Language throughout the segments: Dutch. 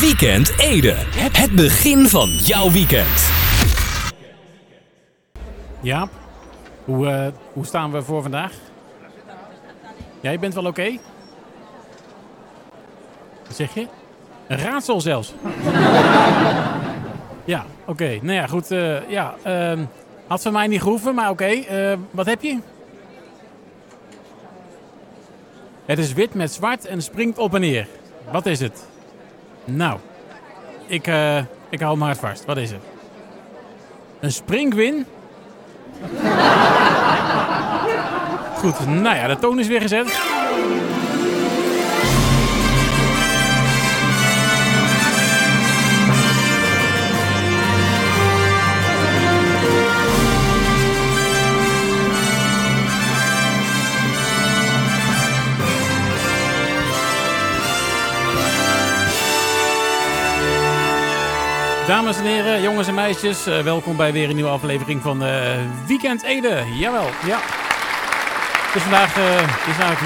Weekend Ede. Het begin van jouw weekend. Ja, hoe, eh, hoe staan we voor vandaag? Jij bent wel oké? Wat zeg je? Een raadsel zelfs. ja, oké. Nou ja, goed. eh, ja, ehm, had van mij niet gehoeven, maar oké. Eh, wat heb je? Het is wit met zwart en springt op en neer. Wat is het? Nou, ik, eh, ik hou mijn hart vast. Wat is het? Een springwin? Goed, nou ja, de toon is weer gezet. Dames en heren, jongens en meisjes, eh, welkom bij weer een nieuwe aflevering van eh, Weekend Ede. Jawel, ja. Het is vandaag, eh, is vandaag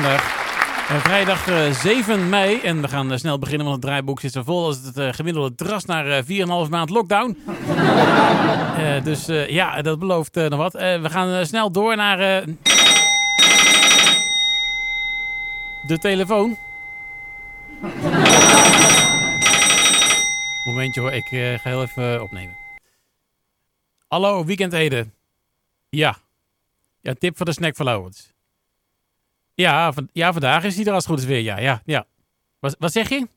eh, vrijdag eh, 7 mei en we gaan snel beginnen, want het draaiboek zit zo vol als het gemiddelde dras naar eh 4,5 maand lockdown. Dus ja, dat belooft nog wat. We gaan snel door naar de telefoon. Momentje hoor, ik eh, ga heel even opnemen. Hallo, Weekend Ede. Ja. Ja, tip voor de snack verlowers. Ja, van, ja, vandaag is hij er als het goed is weer. Ja, ja, ja. Wat, wat zeg je?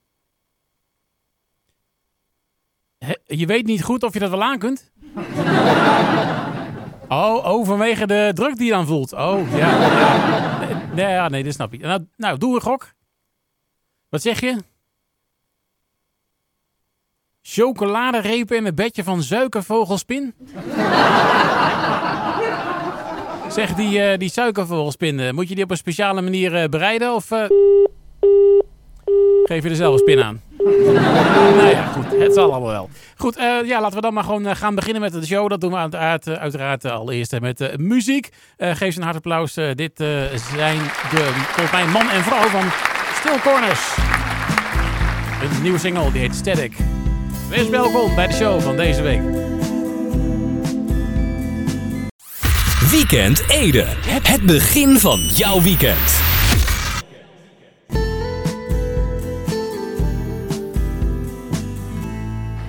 Je weet niet goed of je dat wel aan kunt? Oh, oh, vanwege de druk die je dan voelt. Oh, ja. Nee, nee, nee, dat snap je. Nou, nou, doe een gok. Wat zeg je? Chocoladerepen in een bedje van suikervogelspin? zeg, die, eh, die suikervogelspin, moet je die op een speciale manier eh, bereiden? Of eh, geef je er zelf een spin aan? nou ja, goed. Het zal allemaal wel. Goed, ja, laten we dan maar gewoon gaan beginnen met de show. Dat doen we uiteraard, eh, uiteraard allereerst met muziek. Geef ze een hard applaus. Eh, dit zijn de, volgens mij, man en vrouw van Still Corners. Een nieuwe single, die heet Static. Wees welkom bij de show van deze week. Weekend Ede. Het begin van jouw weekend.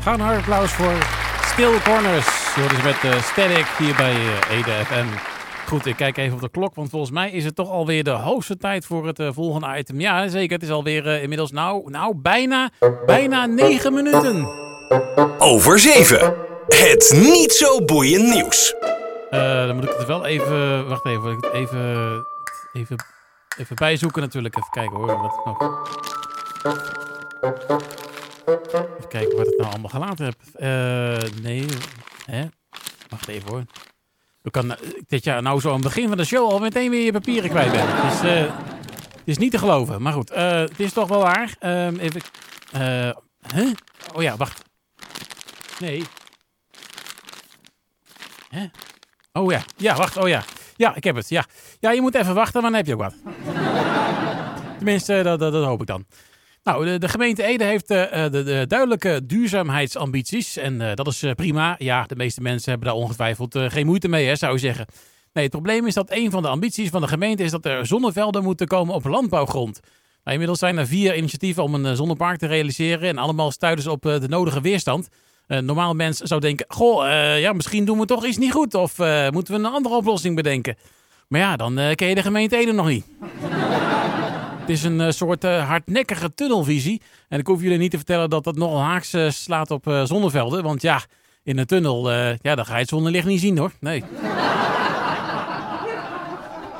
Ga een hard applaus voor Still Corners. Hoort dus met eh, Static hier bij eh, Ede FM. Goed, ik kijk even op de klok, want volgens mij is het toch alweer de hoogste tijd voor het eh, volgende item. Ja, zeker. Het is alweer inmiddels nou, nou bijna, bijna negen minuten. Over 7. Het niet zo boeiend nieuws. Eh, dan moet ik het wel even, wacht even, even, even, even bijzoeken natuurlijk. Even kijken hoor, wat. Even kijken wat ik nou allemaal gelaten heb. Eh, nee, hè? Wacht even hoor. Ik kan eh, dit jaar nou zo aan het begin van de show al meteen weer je papieren kwijt ben. Eh, het is niet te geloven. Maar goed, het is toch wel waar. Ehm, even, eh, huh? Oh ja, wacht. Nee. Hè? Oh ja, ja, wacht, oh ja. Ja, ik heb het, ja. Ja, je moet even wachten, maar dan heb je ook wat. Tenminste, dat, dat, hoop ik dan. Nou, de, de gemeente Ede heeft eh, eh, de, de duidelijke duurzaamheidsambities. En eh, dat is prima. Ja, de meeste mensen hebben daar ongetwijfeld geen moeite mee, hè, zou je zeggen. Nee, het probleem is dat een van de ambities van de gemeente is dat er zonnevelden moeten komen op landbouwgrond. Nou, inmiddels zijn er vier initiatieven om een zonnepark te realiseren. En allemaal stuiten op de nodige weerstand. Een normaal mens zou denken: Goh, eh, ja, misschien doen we toch iets niet goed. Of eh, moeten we een andere oplossing bedenken? Maar ja, dan eh, ken je de gemeente Ede nog niet. Het is een eh, soort eh, hardnekkige tunnelvisie. En ik hoef jullie niet te vertellen dat dat nogal haaks eh, slaat op eh, zonnevelden. Want ja, in een tunnel, eh, ja, dan ga je het zonnelicht niet zien hoor. Nee.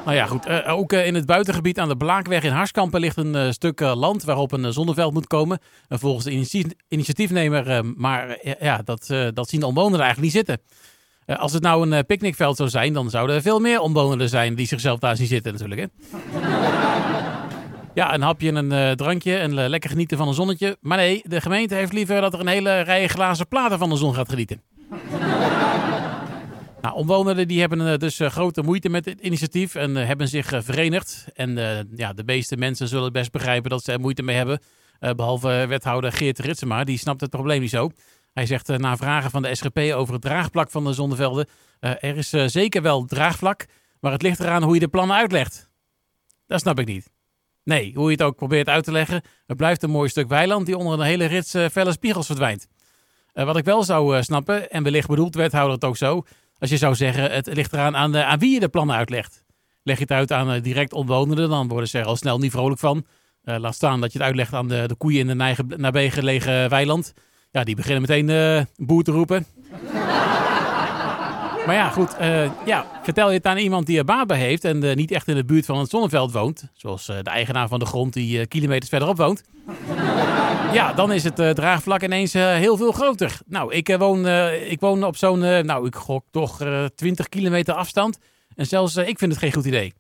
Nou ja, goed. eh, ook eh, in het buitengebied aan de Blaakweg in Harskampen ligt een eh, stuk land waarop een zonneveld moet komen. En volgens de initiatief- initiatiefnemer, maar ja, dat, dat zien de omwonenden eigenlijk niet zitten. Als het nou een picknickveld zou zijn, dan zouden er veel meer omwonenden zijn die zichzelf daar zien zitten natuurlijk. Hè? Ja, een hapje en een drankje en lekker genieten van een zonnetje. Maar nee, de gemeente heeft liever dat er een hele rij glazen platen van de zon gaat genieten. Nou, omwonenden die hebben eh, dus eh, grote moeite met dit initiatief en eh, hebben zich verenigd. En ja, de meeste mensen zullen best begrijpen dat ze er moeite mee hebben. Eh, behalve wethouder Geert Ritsema, die snapt het probleem niet zo. Hij zegt na vragen van de SGP over het draagvlak van de zonnevelden... Er is zeker wel draagvlak, maar het ligt eraan hoe je de plannen uitlegt. Dat snap ik niet. Nee, hoe je het ook probeert uit te leggen, het blijft een mooi stuk weiland die onder een hele rits felle spiegels verdwijnt. wat ik wel zou snappen, en wellicht bedoelt wethouder het ook zo... als je zou zeggen, het ligt eraan aan, aan wie je de plannen uitlegt. Leg je het uit aan direct omwonenden, dan worden ze er al snel niet vrolijk van... Uh, laat staan dat je het uitlegt aan de, de koeien in de nabijgelegen weiland. Ja, die beginnen meteen uh, boer te roepen. maar ja, goed. Ja, vertel je het aan iemand die er baat heeft en niet echt in de buurt van het zonneveld woont. Zoals de eigenaar van de grond die kilometers verderop woont. Ja, dan is het draagvlak ineens heel veel groter. Nou, ik, woon, ik woon op zo'n, nou, ik gok toch 20 kilometer afstand. En zelfs ik vind het geen goed idee.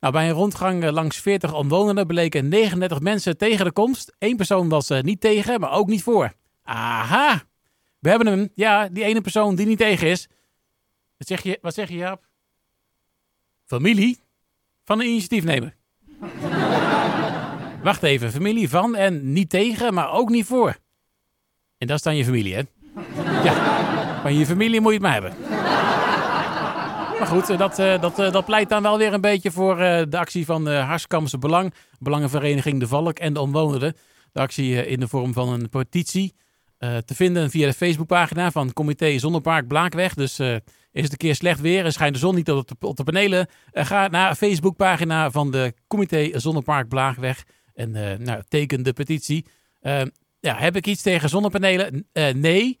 Nou, bij een rondgang langs 40 omwonenden bleken 39 mensen tegen de komst. Eén persoon was niet tegen, maar ook niet voor. Aha, we hebben hem. Ja, die ene persoon die niet tegen is. Wat zeg je, wat zeg je Jaap? Familie van een initiatiefnemer. Wacht even, familie van en niet tegen, maar ook niet voor. En dat is dan je familie, hè? Ja, van je familie moet je het maar hebben. Maar goed, eh, dat, eh, dat, eh, dat pleit dan wel weer een beetje voor de actie van Harskamse Belang, Belangenvereniging De Valk en de omwonenden. De actie in de vorm van een petitie te vinden via de Facebookpagina van Comité Zonnepark Blaakweg. Dus is het een keer slecht weer en schijnt de zon niet op de, op de panelen. Ga naar Facebookpagina van de Comité Zonnepark Blaakweg en nou, teken de petitie. ja, heb ik iets tegen zonnepanelen? nee,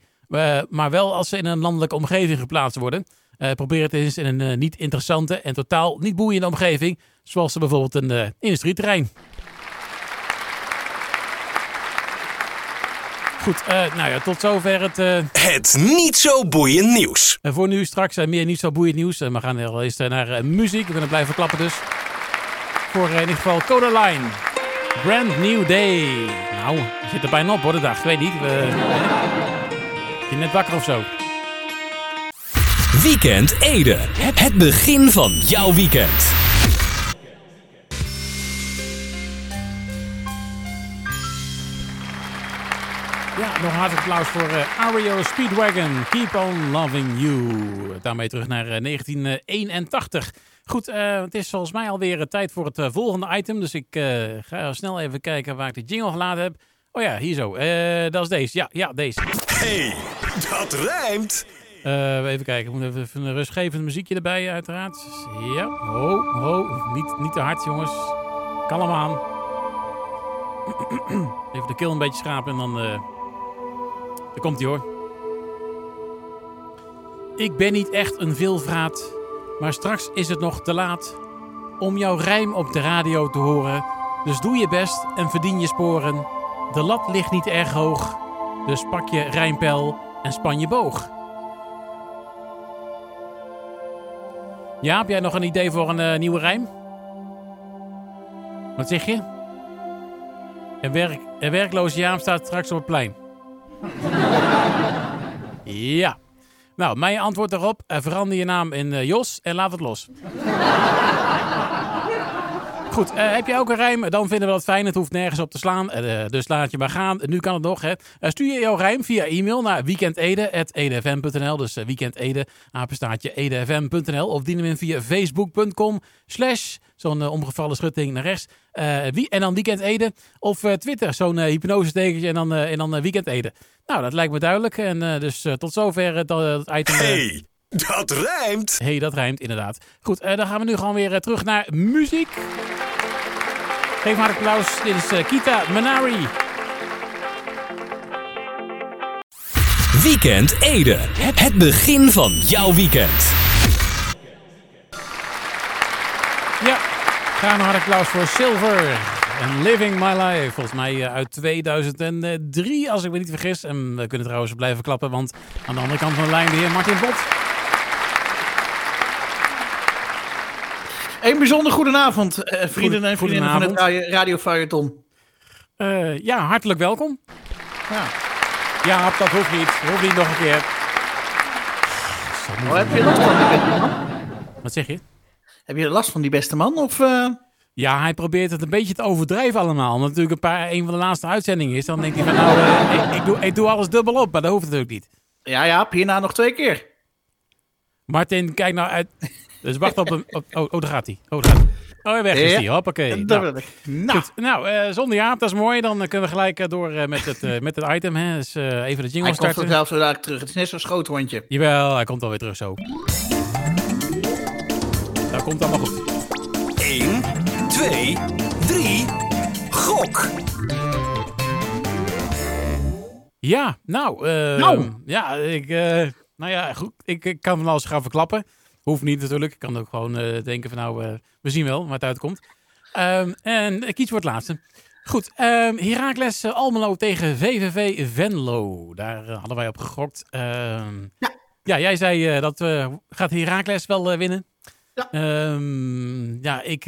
maar wel als ze in een landelijke omgeving geplaatst worden. probeer het eens in een niet interessante en totaal niet boeiende omgeving, zoals bijvoorbeeld een industrieterrein. Goed, uh, nou ja, tot zover het... Uh... Het niet zo boeiend nieuws. En voor nu straks meer niet zo boeiend nieuws. we gaan er eens naar muziek. We kunnen blijven klappen dus. Voor in ieder geval Codaline. Brand New Day. Nou, je zit er bijna op hoor, de dag. Ik weet niet. We... je net wakker of zo. Weekend Ede. Het begin van jouw weekend. Ja, nog hartelijk applaus voor uh, Ario Speedwagon. Keep on loving you. Daarmee terug naar uh, 1981. Goed, uh, het is volgens mij alweer tijd voor het volgende item. Dus ik ga snel even kijken waar ik de jingle geladen heb. Oh ja, hier zo. dat is deze. Ja, ja, deze. Hey, dat rijmt. even kijken, ik moet even een rustgevend muziekje erbij, uiteraard. Ja, ho, ho. Niet, niet te hard, jongens. Kalm aan. Even de keel een beetje schrapen en dan daar komt hij hoor. Ik ben niet echt een veelvraat, maar straks is het nog te laat om jouw rijm op de radio te horen. Dus doe je best en verdien je sporen. De lat ligt niet erg hoog, dus pak je rijmpel en span je boog. Ja, heb jij nog een idee voor een uh, nieuwe rijm? Wat zeg je? Een, werk, een werkloze Jaap staat straks op het plein. Ja. Nou, mijn antwoord daarop. Uh, verander je naam in uh, Jos en laat het los. Goed, uh, heb je ook een rijm? Dan vinden we dat fijn. Het hoeft nergens op te slaan. dus laat je maar gaan. Nu kan het nog. Hè. stuur je jouw rijm via e-mail naar weekendede.edfm.nl. Dus weekendede, apenstaartje edfm.nl. Of dien hem in via facebook.com slash zo'n omgevallen schutting naar rechts. Wie, en dan Weekend Ede. Of Twitter, zo'n hypnose tekentje en dan, en dan Weekend Ede. Nou, dat lijkt me duidelijk. En uh, dus uh, tot zover het, het item. Hey, dat rijmt. hey, dat rijmt inderdaad. Goed, uh, dan gaan we nu gewoon weer terug naar muziek. Geef maar applaus. Dit is Kita Manari. Weekend Ede. Het begin van jouw weekend. Gaan een hard applaus voor Silver. En Living My Life, volgens mij eh, uit 2003, als ik me niet vergis. En we kunnen trouwens blijven klappen, want aan de andere kant van de lijn de heer Martin Bot. Een bijzonder goedenavond, uh, vrienden en vriendinnen van het Radio Feuilleton. Uh, ja, hartelijk welkom. Ja. ja, dat hoeft niet. Hoeft niet nog een keer. Oh, heb je? Wat zeg je? Heb je last van die beste man? Of, uh... Ja, hij probeert het een beetje te overdrijven allemaal. Omdat het natuurlijk een, paar, een van de laatste uitzendingen is. Dan denkt hij van nou, uh, ik, ik, doe, ik doe alles dubbel op. Maar dat hoeft natuurlijk niet. Ja, ja, hierna nog twee keer. Martin, kijk nou uit. Dus wacht op hem. Oh, oh, daar gaat hij. Oh, daar gaat hij. Oh, weg is hij. Hoppakee. Nou. Nou, Goed. nou uh, zonder Jaap, dat is mooi. Dan kunnen we gelijk door uh, met, het, met het item. Hè. Dus even de jingle hij starten. Hij komt vanzelf zo dadelijk terug. Het is net zo'n schoothondje. Jawel, hij komt alweer terug zo. Komt allemaal goed. 1, 2, 3, gok! Ja, nou, uh, nou. ja, ik, uh, nou ja, goed, ik, ik kan van alles gaan verklappen. Hoeft niet natuurlijk. Ik kan ook gewoon uh, denken van nou, we zien wel waar het uitkomt. Um, en ik kies voor het laatste. Goed, um, Heracles Almelo tegen VVV Venlo. Daar hadden wij op gegokt. Um, ja. ja, jij zei dat gaat Heracles wel winnen. Ja, ja ik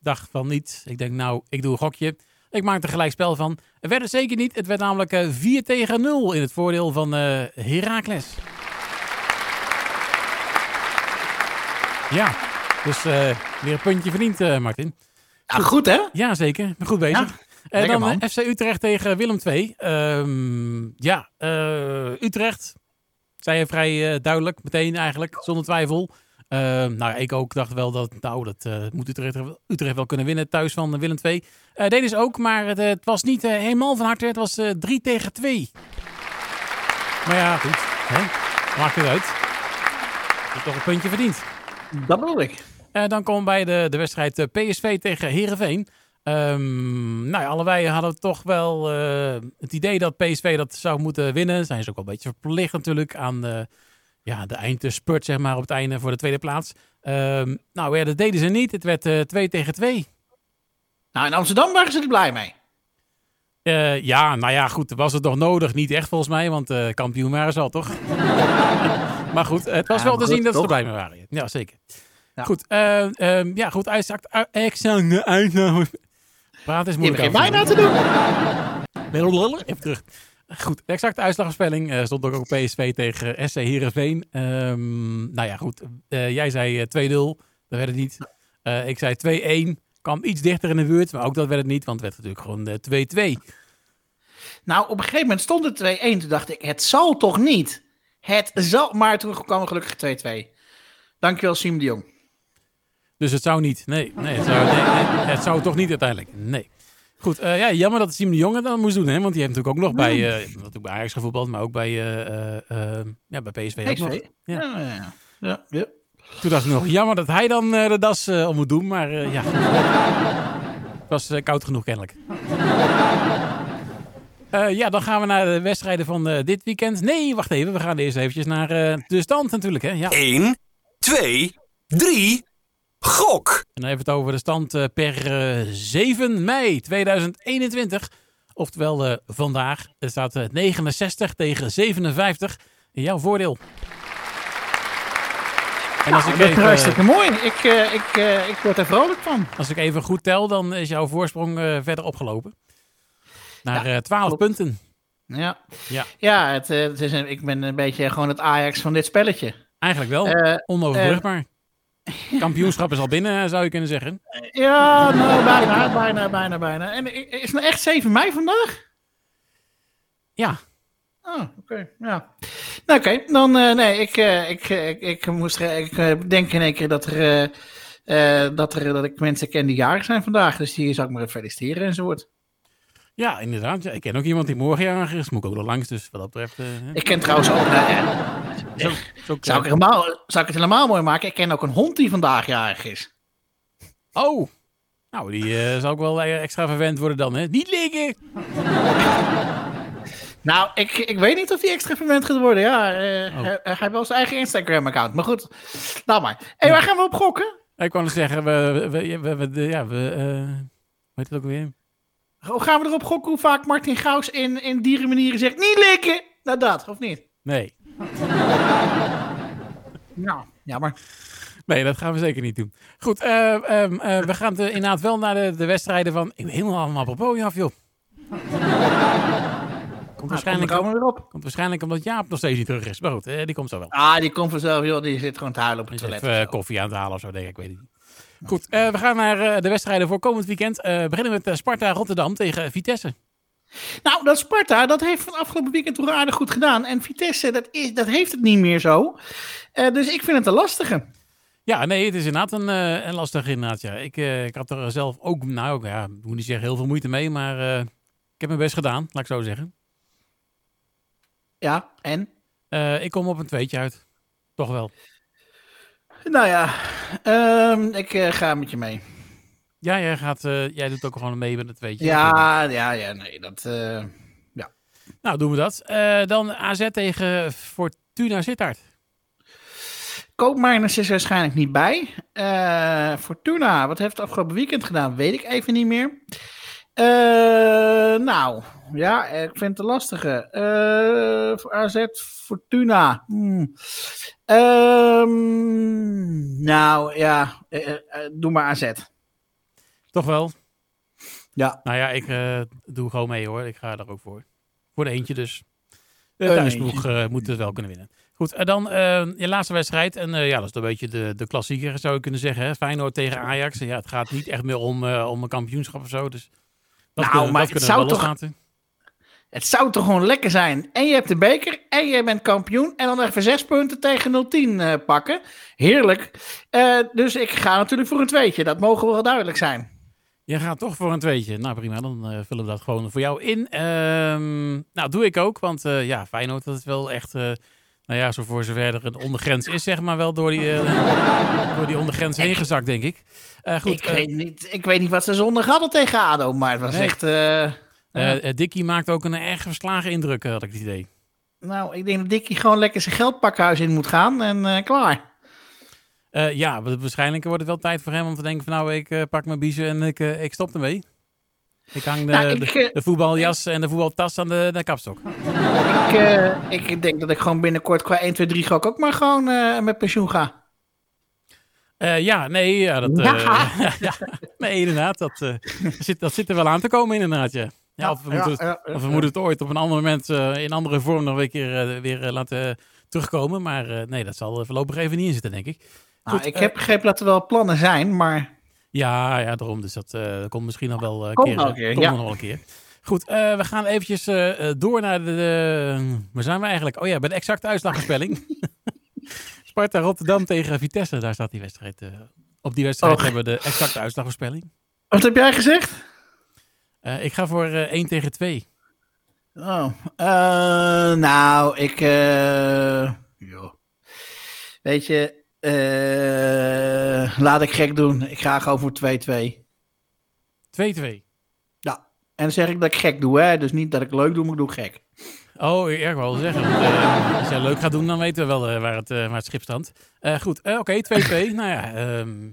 dacht van niet. Ik denk nou, ik doe een gokje. Ik maak er gelijk spel van. Het werd het zeker niet. Het werd namelijk uh, 4 tegen 0 in het voordeel van uh, Heracles. Ja, dus uh, weer een puntje verdiend, uh, Martin. Ja, goed hè? Ja, zeker. Goed bezig. Ja, dan man. FC Utrecht tegen Willem II. Um, ja, Utrecht. Zei je vrij duidelijk, meteen eigenlijk, zonder twijfel. Uh, nou, ik ook dacht wel dat, nou, dat uh, moet Utrecht, Utrecht wel kunnen winnen thuis van Willem II. Uh, deden ze ook, maar het, het was niet helemaal van harte. Het was 3 tegen 2. Maar ja, goed. Hè? Maakt het uit. Je toch een puntje verdiend. Dat bedoel ik. dan komen we bij de, de wedstrijd PSV tegen Heerenveen. Um, nou ja, allebei hadden toch wel het idee dat PSV dat zou moeten winnen. Zijn ze ook wel een beetje verplicht natuurlijk aan de ja, de eindspurt zeg maar, op het einde voor de tweede plaats. Um, nou ja, dat deden ze niet. Het werd uh, 2 tegen 2. Nou, in Amsterdam waren ze er blij mee. Uh, ja, nou ja, goed. Was het nog nodig? Niet echt volgens mij, want uh, kampioen waren ze al, toch? maar goed, het was Ja, wel te zien dat ze er blij mee waren. Ja, zeker. Ja. Goed, uh, um, ja, goed. Exact, exact. Praat is Je moeilijk. begint bijna te doen. Even terug. Goed, de exacte uitslagvoorspelling uh, stond ook op PSV tegen SC Heerenveen. Um, nou ja, goed. Uh, jij zei uh, 2-0. Dat werd het niet. Ik zei 2-1. Kwam iets dichter in de buurt, maar ook dat werd het niet, want het werd natuurlijk gewoon 2-2. Nou, op een gegeven moment stond het 2-1. Toen dacht ik, het zal toch niet? Het zal. Maar toen kwam gelukkig 2-2. Dankjewel, Siem de Jong. Dus het zou niet. Nee, nee, het, zou, nee, nee, het zou toch niet uiteindelijk. Nee. Goed, uh, ja, jammer dat Siem de Jonge dat moest doen, hè? Want die heeft natuurlijk ook nog bij, uh, natuurlijk bij Ajax gevoetbald, maar ook bij, uh, ja, bij PSV. PSV. Ook nog. Ja. Ja, ja, ja. ja. Toen dacht ik nog, jammer dat hij dan de das om moet doen, maar ja. Het was koud genoeg kennelijk. ja, dan gaan we naar de wedstrijden van dit weekend. Nee, wacht even, we gaan eerst eventjes naar de stand natuurlijk, hè? Ja. 1, 2, 3, gok! En dan hebben we het over de stand uh, per uh, 7 mei 2021. Oftewel uh, vandaag. Er staat 69 tegen 57 in jouw voordeel. En als nou, ik dat even, is hartstikke mooi. Ik, ik, ik word er vrolijk van. Als ik even goed tel, dan is jouw voorsprong verder opgelopen. Naar Ja, 12 klopt. punten. Ja, Ja, ja het, eh, het is een, ik ben een beetje gewoon het Ajax van dit spelletje. eigenlijk wel. Eh, Onoverbrugbaar. Kampioenschap is al binnen, zou je kunnen zeggen. ja, nou, bijna, bijna, bijna, bijna. En is het nou echt 7 mei vandaag? Ja, Oh, oké, ja. Nou, oké, dan, eh, nee, ik, eh, ik, eh, ik, ik moest, eh, ik eh, denk in één keer dat er, eh, eh, dat er, dat ik mensen ken die jarig zijn vandaag. Dus die zou ik maar feliciteren enzovoort. ja inderdaad. Ja, ik ken ook iemand die morgen jarig is. Moet ik ook nog langs, dus wat dat betreft... eh. Ik ken trouwens ook, is ook, zou, ik helemaal, zou ik het helemaal mooi maken? Ik ken ook een hond die vandaag jarig is. Oh! Nou, die eh, zal ook wel eh, extra verwend worden dan, hè? Niet liggen! Nou, ik, ik weet niet of die extra verwend gaat worden. Ja, eh, Oh. hij, hij heeft wel zijn eigen Instagram-account. Maar goed, nou maar. Hé, waar gaan we op gokken? Ik nog zeggen, we, we, we, ja, we, eh, hoe heet het ook weer? Hoe gaan we erop gokken hoe vaak Martin Gauws in, in dierenmanieren zegt... Niet likken! Nou dat, of niet? Nee. Nou, jammer. Nee, dat gaan we zeker niet doen. Goed, eh, ehm, eh, we gaan eh, inderdaad wel naar de, de wedstrijden van... Ik ben helemaal allemaal apropos af, joh. Komt Nou, waarschijnlijk, komen op. komt waarschijnlijk omdat Jaap nog steeds niet terug is. Maar goed, eh, die komt zo wel. Ah, die komt vanzelf, joh. Die zit gewoon te huilen op het toilet. even koffie aan het halen of zo, denk ik. Ik weet het niet. Goed, eh, we gaan naar de wedstrijden voor komend weekend. Eh, we beginnen met Sparta Rotterdam tegen Vitesse. Nou, dat Sparta, dat heeft van afgelopen weekend toch aardig goed gedaan. En Vitesse, dat, is, dat heeft het niet meer zo. Eh, dus ik vind het een lastige. Ja, nee, het is inderdaad een, eh, een lastig inderdaad. Ja. Ik, eh, ik had er zelf ook, nou ja, ik moet niet zeggen heel veel moeite mee, maar ik heb mijn best gedaan, laat ik zo zeggen. Ja, en? Ik kom op een tweetje uit. Toch wel. Nou ja, ehm, ik ga met je mee. Ja, jij, gaat, eh, jij doet ook gewoon mee met het tweetje. Ja, ja, ja, nee, dat... eh, Nou, doen we dat. Eh, dan AZ tegen Fortuna Sittard. Koopmeiners is waarschijnlijk niet bij. Fortuna, wat heeft het afgelopen weekend gedaan? Weet ik even niet meer. Nou, ja, ik vind het een lastige. Voor AZ, Fortuna. Hmm. Ehm, nou, ja, doe maar AZ. Toch wel? Ja. Nou ja, ik eh, doe gewoon mee hoor. Ik ga er ook voor. Voor de eentje dus. De thuisploeg eh, moet het wel kunnen winnen. Goed, en dan eh, je laatste wedstrijd. En ja, dat is een beetje de, de klassieker zou je kunnen zeggen. Hè? Feyenoord tegen Ajax. En ja, het gaat niet echt meer om, om een kampioenschap of zo. Dus dat Nou, kunnen, maar dat het zou toch-. Het zou toch gewoon lekker zijn. En je hebt de beker en je bent kampioen. En dan even zes punten tegen 010 eh, pakken. Heerlijk. Dus ik ga natuurlijk voor een tweetje. Dat mogen wel duidelijk zijn. Je gaat toch voor een tweetje. Nou prima, dan eh, vullen we dat gewoon voor jou in. Ehm, nou, doe ik ook. Want eh, ja, Feyenoord, dat is wel echt... eh, nou ja, zo voor zover er een ondergrens is, zeg maar wel door die, door die ondergrens heen gezakt, denk ik. Goed, ik, weet niet, ik weet niet wat ze zondag hadden tegen ADO. Maar het was Nee. echt... Dickie maakt ook een erg verslagen indruk, had ik het idee. nou, ik denk dat Dickie gewoon lekker zijn geldpakhuis in moet gaan. En klaar. Eh, ja, wa- waarschijnlijk wordt het wel tijd voor hem om te denken van nou, ik eh, pak mijn biezen en ik, eh, ik stop ermee. Ik hang de, Nou, ik, de, de voetbaljas en de voetbaltas aan de, de kapstok. Ik, eh, ik denk dat ik gewoon binnenkort qua 1, 2, 3 gok ook maar gewoon eh, met pensioen ga. Eh, ja, nee, ja, dat, eh, Ja. ja, nee, inderdaad. Dat, eh, zit, dat zit er wel aan te komen, inderdaad. Ja. Ja, of we, moeten het, ja, ja, of we moeten het ooit op een ander moment eh, in andere vorm nog een keer eh, weer laten terugkomen. Maar eh, nee, dat zal er voorlopig even niet in zitten, denk ik. Nou, Goed, ik eh, heb begrepen dat er wel plannen zijn, maar Ja, ja, daarom. Dus dat eh, komt misschien nog wel een keer. nog eh, een keer, komt ja. nog wel een keer. Goed, we gaan eventjes door naar de, de- Waar zijn we eigenlijk? Oh ja, bij de exacte uitslagvoorspelling. Sparta Rotterdam tegen Vitesse. Daar staat die wedstrijd. op die wedstrijd hebben we de exacte uitslagvoorspelling. wat heb jij gezegd? Ik ga voor eh 1 tegen 2. Oh, nou, ik, weet je, eh, laat ik gek doen. Ik ga gewoon voor 2-2. 2-2. Ja, en dan zeg ik dat ik gek doe, hè. Dus niet dat ik leuk doe, maar ik doe gek. Oh, ik wil zeggen. want, eh, als jij leuk gaat doen, dan weten we wel eh, waar, het, waar het schip strandt. Eh, goed, oké, 2-2. nou ja, ehm,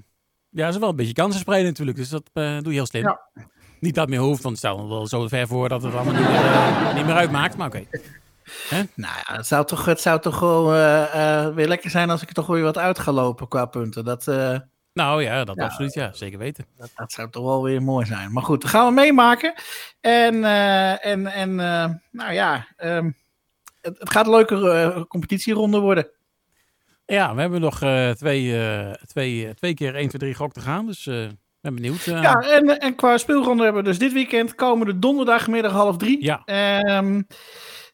ja, dat is wel een beetje kansen spreiden natuurlijk. Dus dat doe je heel slim. Ja. Niet dat het meer hoeft, want stel wel zo ver voor dat het allemaal niet niet meer uitmaakt. Maar oké. Nou ja, het zou toch, het zou toch wel eh, eh, weer lekker zijn als ik er toch weer wat uit ga lopen qua punten. Dat, eh, Nou ja, dat Ja. absoluut. Ja, zeker weten. dat, dat zou toch wel weer mooi zijn. Maar goed, dat gaan we meemaken. En, en, en nou ja, ehm, het, het gaat een leuke competitieronde worden. Ja, we hebben nog twee, twee, twee keer 1, 2, 3 gok te gaan. Dus ik ben benieuwd. Ja, en, en qua speelronde hebben we dus dit weekend komende donderdagmiddag half drie. Ja. Ehm,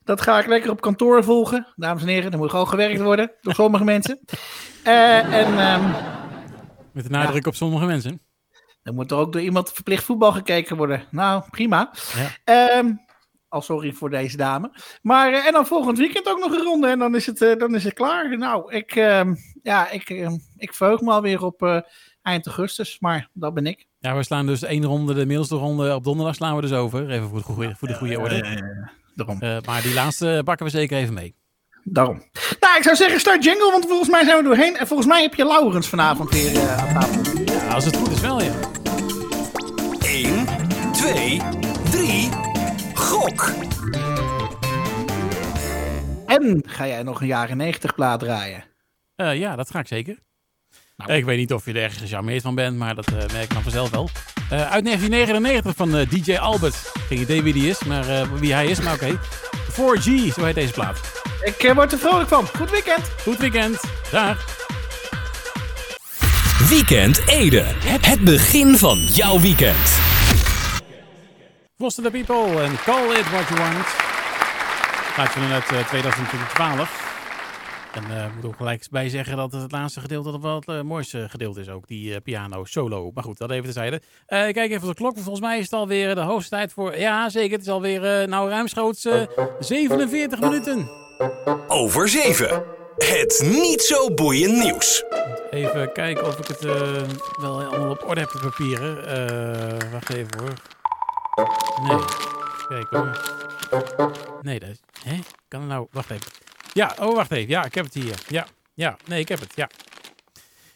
dat ga ik lekker op kantoor volgen. Dames en heren, er moet gewoon gewerkt worden door sommige mensen. Eh, en ehm, Met de nadruk op sommige mensen. er moet er ook door iemand verplicht voetbal gekeken worden. Nou, prima. Ja. Ehm, al sorry voor deze dame. Maar, eh, en dan volgend weekend ook nog een ronde en dan is het, eh, dan is het klaar. Nou, ik, ehm, ja, ik, ik verheug me alweer op eind augustus, maar dat ben ik. Ja, we slaan dus één ronde, de middelste ronde op donderdag slaan we dus over. Even voor de goede, voor de goede orde. Daarom. Eh, maar die laatste pakken we zeker even mee. Daarom. Nou, ik zou zeggen, start jingle, want volgens mij zijn we doorheen. En volgens mij heb je Laurens vanavond weer eh, aan tafel. Ja, als het goed is wel, ja. 1, 2, 3. Gok. En ga jij nog een jaren 90 plaat draaien? Eh, ja, dat ga ik zeker. Nou. Ik weet niet of je er erg gecharmeerd van bent, maar dat eh, merk ik dan vanzelf wel. Eh, uit 1999 van eh, DJ Albert. Geen idee wie die is, maar eh, wie hij is, maar oké. 4G, zo heet deze plaat. Ik eh, word er vrolijk van. Goed weekend. Goed weekend. Dag. Weekend Ede. Het begin van jouw weekend. Foster the People en Call It What You Want. Uit eh, 2012. En eh, ik moet ook gelijk bij zeggen dat het het laatste gedeelte dat wel het eh, mooiste gedeelte is ook. Die eh, piano solo. Maar goed, dat even terzijde. Kijk even op de klok. Volgens mij is het alweer de hoogste tijd voor... Ja, zeker. Het is alweer uh, nou ruimschoots eh 47 minuten. Over 7. Het niet zo boeiend nieuws. Even kijken of ik het wel allemaal op orde heb, de papieren. Wacht even hoor. Nee. Kijk hoor. Nee, dat is... Hè? Kan het nou... Wacht even. Ja, oh wacht even. Ja, ik heb het hier. Ja, ja. Nee, ik heb het. Ja.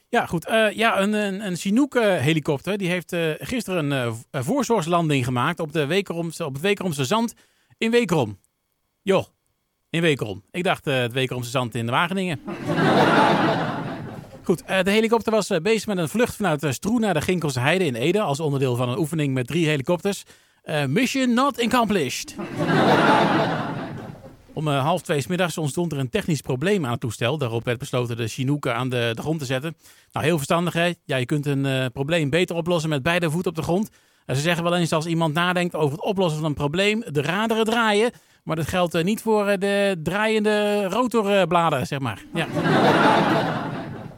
Ja, goed. Eh, ja, een, een, een Chinook-helikopter die heeft eh, gisteren een eh, voorzorgslanding gemaakt op, de Wekeromse, op het Wekeromse zand in Wekerom. Joh, in Wekerom. Ik dacht het Wekeromse zand in Wageningen. Goed, de helikopter was bezig met een vlucht vanuit uh, Stroe naar de Ginkelse Heide in Ede. Als onderdeel van een oefening met drie helikopters. Mission not accomplished. Om eh, half twee middags ontstond er een technisch probleem aan het toestel. Daarop werd besloten de Chinooken aan de, de grond te zetten. Nou, heel verstandig hè. Ja, je kunt een eh, probleem beter oplossen met beide voeten op de grond. En ze zeggen wel eens als iemand nadenkt over het oplossen van een probleem, de raderen draaien. Maar dat geldt eh, niet voor de draaiende rotorbladen, zeg maar. Ja.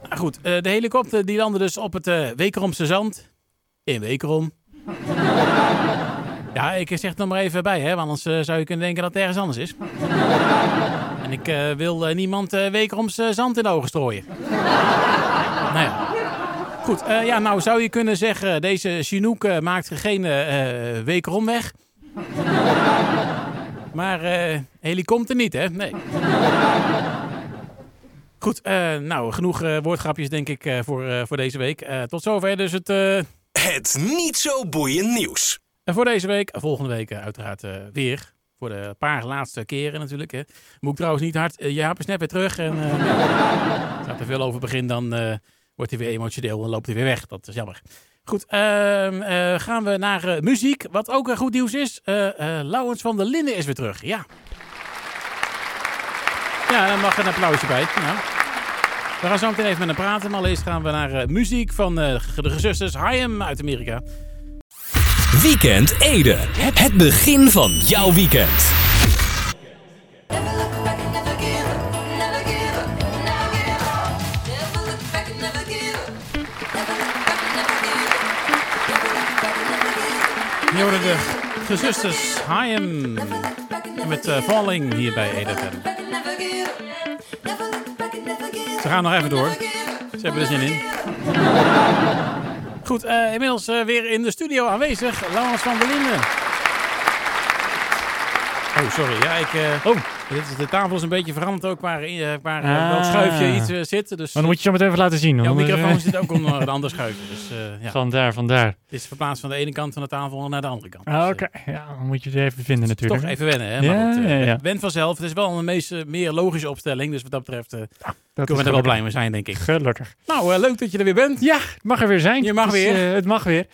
Nou goed, de helikopter die landde dus op het Wekeromse zand. In Wekerom. Ja, ik zeg het nog maar even bij, hè, want anders eh, zou je kunnen denken dat het ergens anders is. en ik eh, wil eh, niemand Wekeroms zand in de ogen strooien. nou ja. Goed, ja, nou zou je kunnen zeggen, deze Chinook maakt geen eh, Wekerom weg. maar eh helikopter niet, hè? Nee. Goed, nou, genoeg woordgrapjes denk ik voor, voor deze week. Tot zover dus het... Het niet zo boeiend nieuws. En voor deze week, volgende week eh, uiteraard eh, weer. Voor de paar laatste keren natuurlijk. Hè. Moet ik trouwens niet hard. Uh, Jaap is net weer terug. En eh, als ik er veel over begin, dan eh, wordt hij weer emotioneel en loopt hij weer weg. Dat is jammer. Goed, ehm, eh, gaan we naar eh, muziek. Wat ook goed nieuws is. eh eh Laurens van der Linden is weer terug. Ja. Ja, daar mag een applausje bij. Ja. We gaan zo meteen even met hem praten. Maar eerst gaan we naar eh, muziek van eh, de gezusters Hayem uit Amerika. Weekend Ede. Het begin van jouw weekend. Worden de gezusters Hayem met eh, Falling hier bij Ede. Ze gaan nog even door. Ze hebben er zin in. Goed, eh, inmiddels eh, weer in de studio aanwezig, Laurens van der Linden. Oh, sorry. Ja, ik, eh, Oh, dit is, de tafel is een beetje veranderd ook waar, eh, waar Ah. uh, welk schuifje iets eh, zit. Dus maar dan moet je zo meteen even laten zien. jouw hoor. microfoon zit ook onder een ander schuifje. Dus eh, ja, Vandaar, vandaar. het is verplaatst van de ene kant van de tafel naar de andere kant. Ah, Dus, Oké, eh, ja, dan moet je het even vinden natuurlijk. Toch even wennen, hè? Ja, Maar goed, eh, ja, ja. Went vanzelf. Het is wel een meest, eh, meer logische opstelling. Dus wat dat betreft eh, Dat kunnen we er wel blij mee zijn, denk ik. Gelukkig. Nou, eh, leuk dat je er weer bent. Ja, het mag er weer zijn. Je mag Het is, weer. eh, het mag weer.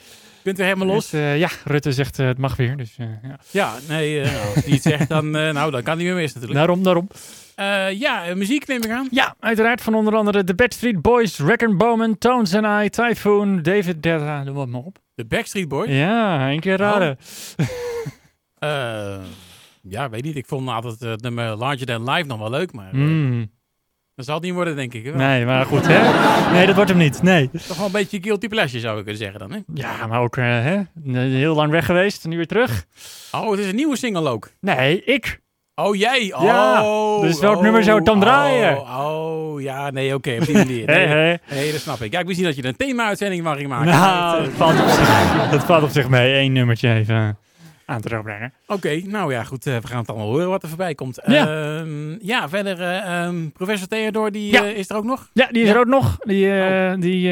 Bent weer helemaal los. Dus, eh, ja, Rutte zegt eh, het mag weer. Dus, eh, ja. Ja, nee, nou, als hij iets zegt, dan, nou, dan kan hij weer mis natuurlijk. Daarom, daarom. Eh, ja, eh, muziek neem ik aan. Ja, uiteraard van onder andere de Backstreet Boys, Reckon Bowman, Tones and I, Typhoon, David Guetta, noem het maar op. De Backstreet Boys. Ja, één keer raden. Eh, ja, weet niet. Ik vond altijd het nummer Larger Than Life nog wel leuk, maar eh, Mm, dat zal het niet worden, denk ik. Hè? nee, maar goed, hè? Nee, dat wordt hem niet. Nee. Toch wel een beetje guilty pleasure, zou ik kunnen zeggen dan, hè? Ja, maar ook, eh, hè? Heel lang weg geweest, nu weer terug. Oh, het is een nieuwe single ook. Nee, ik. Oh, jij? Ja, Oh, dus welk oh, nummer zou dan oh, draaien? Oh, ja, nee, oké, op die manier. Nee, dat snap ik. Ja, ik wist niet dat je een thema-uitzending mag maken. Nou, Het, dat valt, op zich, dat valt op zich mee. Eén nummertje even aan te brengen. Oké, nou ja, goed. eh, we gaan het allemaal horen wat er voorbij komt. Ja. Ehm, ja verder, eh, ehm, professor Theodor, die Ja. eh, is er ook nog? Ja, die is Ja. er ook nog. Die, Oh. die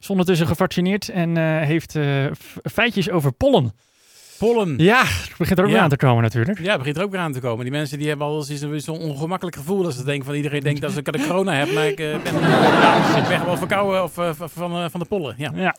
is ondertussen gevaccineerd en heeft feitjes over pollen. Pollen. Ja, het begint er ook weer aan te komen natuurlijk. Ja, het begint er ook weer aan te komen. Die mensen die hebben al eens zo'n ongemakkelijk gevoel als ze denken van iedereen denkt dat ze de corona hebben, maar ik ben, ik ben gewoon verkouden of, van, van de pollen. Ja. Ja.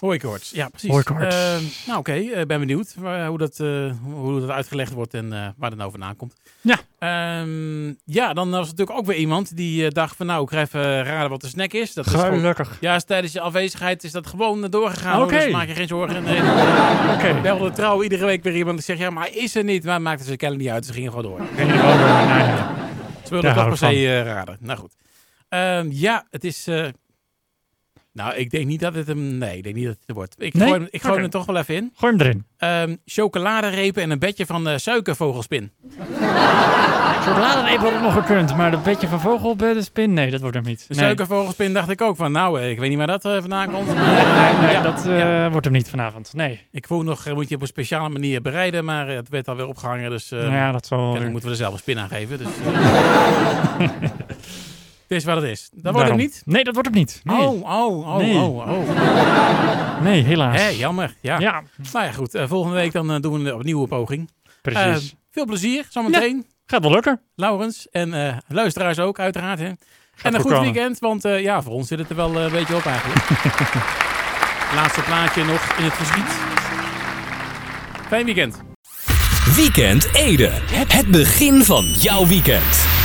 Hooikoorts, ja precies. Hooikoorts. Eh, nou oké, eh, ben benieuwd waar- hoe, dat, eh, hoe dat uitgelegd wordt en waar het nou vandaan komt. Ja. Ehm, ja, dan was er natuurlijk ook weer iemand die dacht van nou, ik ga even raden wat de snack is. Dat is gewoon, Gelukkig. ja, is tijdens je afwezigheid is dat gewoon doorgegaan. Oké. Dus maak je geen zorgen. Nee, Oké. belde trouw iedere week weer iemand die zegt ja, maar hij is er niet. Maar maakte ze kennelijk niet uit, ze gingen gewoon door. Ze wilden Daar toch per hou se raden. Nou goed. Ehm, ja, het is... nou, ik denk niet dat het hem... Nee, ik denk niet dat het er wordt. Ik Nee? gooi, hem- ik gooi hem er toch wel even in. Gooi hem erin. Ehm chocoladerepen en een bedje van eh, suikervogelspin. Chocolade had het nog gekund, maar dat beetje van vogelbeddenspin, nee, dat wordt hem niet. De Nee. suikervogelspin dacht ik ook van... Nou, eh, ik weet niet waar dat eh, vandaan komt. Nee, nee, Ja, dat ja. wordt hem niet vanavond. Nee. Ik voel nog, moet je op een speciale manier bereiden. Maar het werd alweer opgehangen. Dus eh nou ja, dat zal moeten we er zelf een spin aan geven. Dus, het is wat het is. Dat wordt hem Daarom. niet. Nee, dat wordt hem niet. Nee, Oh, oh, oh, Nee. oh, oh. nee helaas. Hé, jammer. Ja. Ja, Nou ja, goed. eh, volgende week dan eh, doen we een opnieuw poging. precies. Eh, veel plezier zometeen. Gaat wel lukken. Laurens en eh, luisteraars ook, uiteraard. Hè. en een goed komen. weekend, want eh, ja, voor ons zit het er wel een beetje op eigenlijk. Laatste plaatje nog in het verschiet. Fijn weekend. Weekend Ede. Het begin van jouw weekend.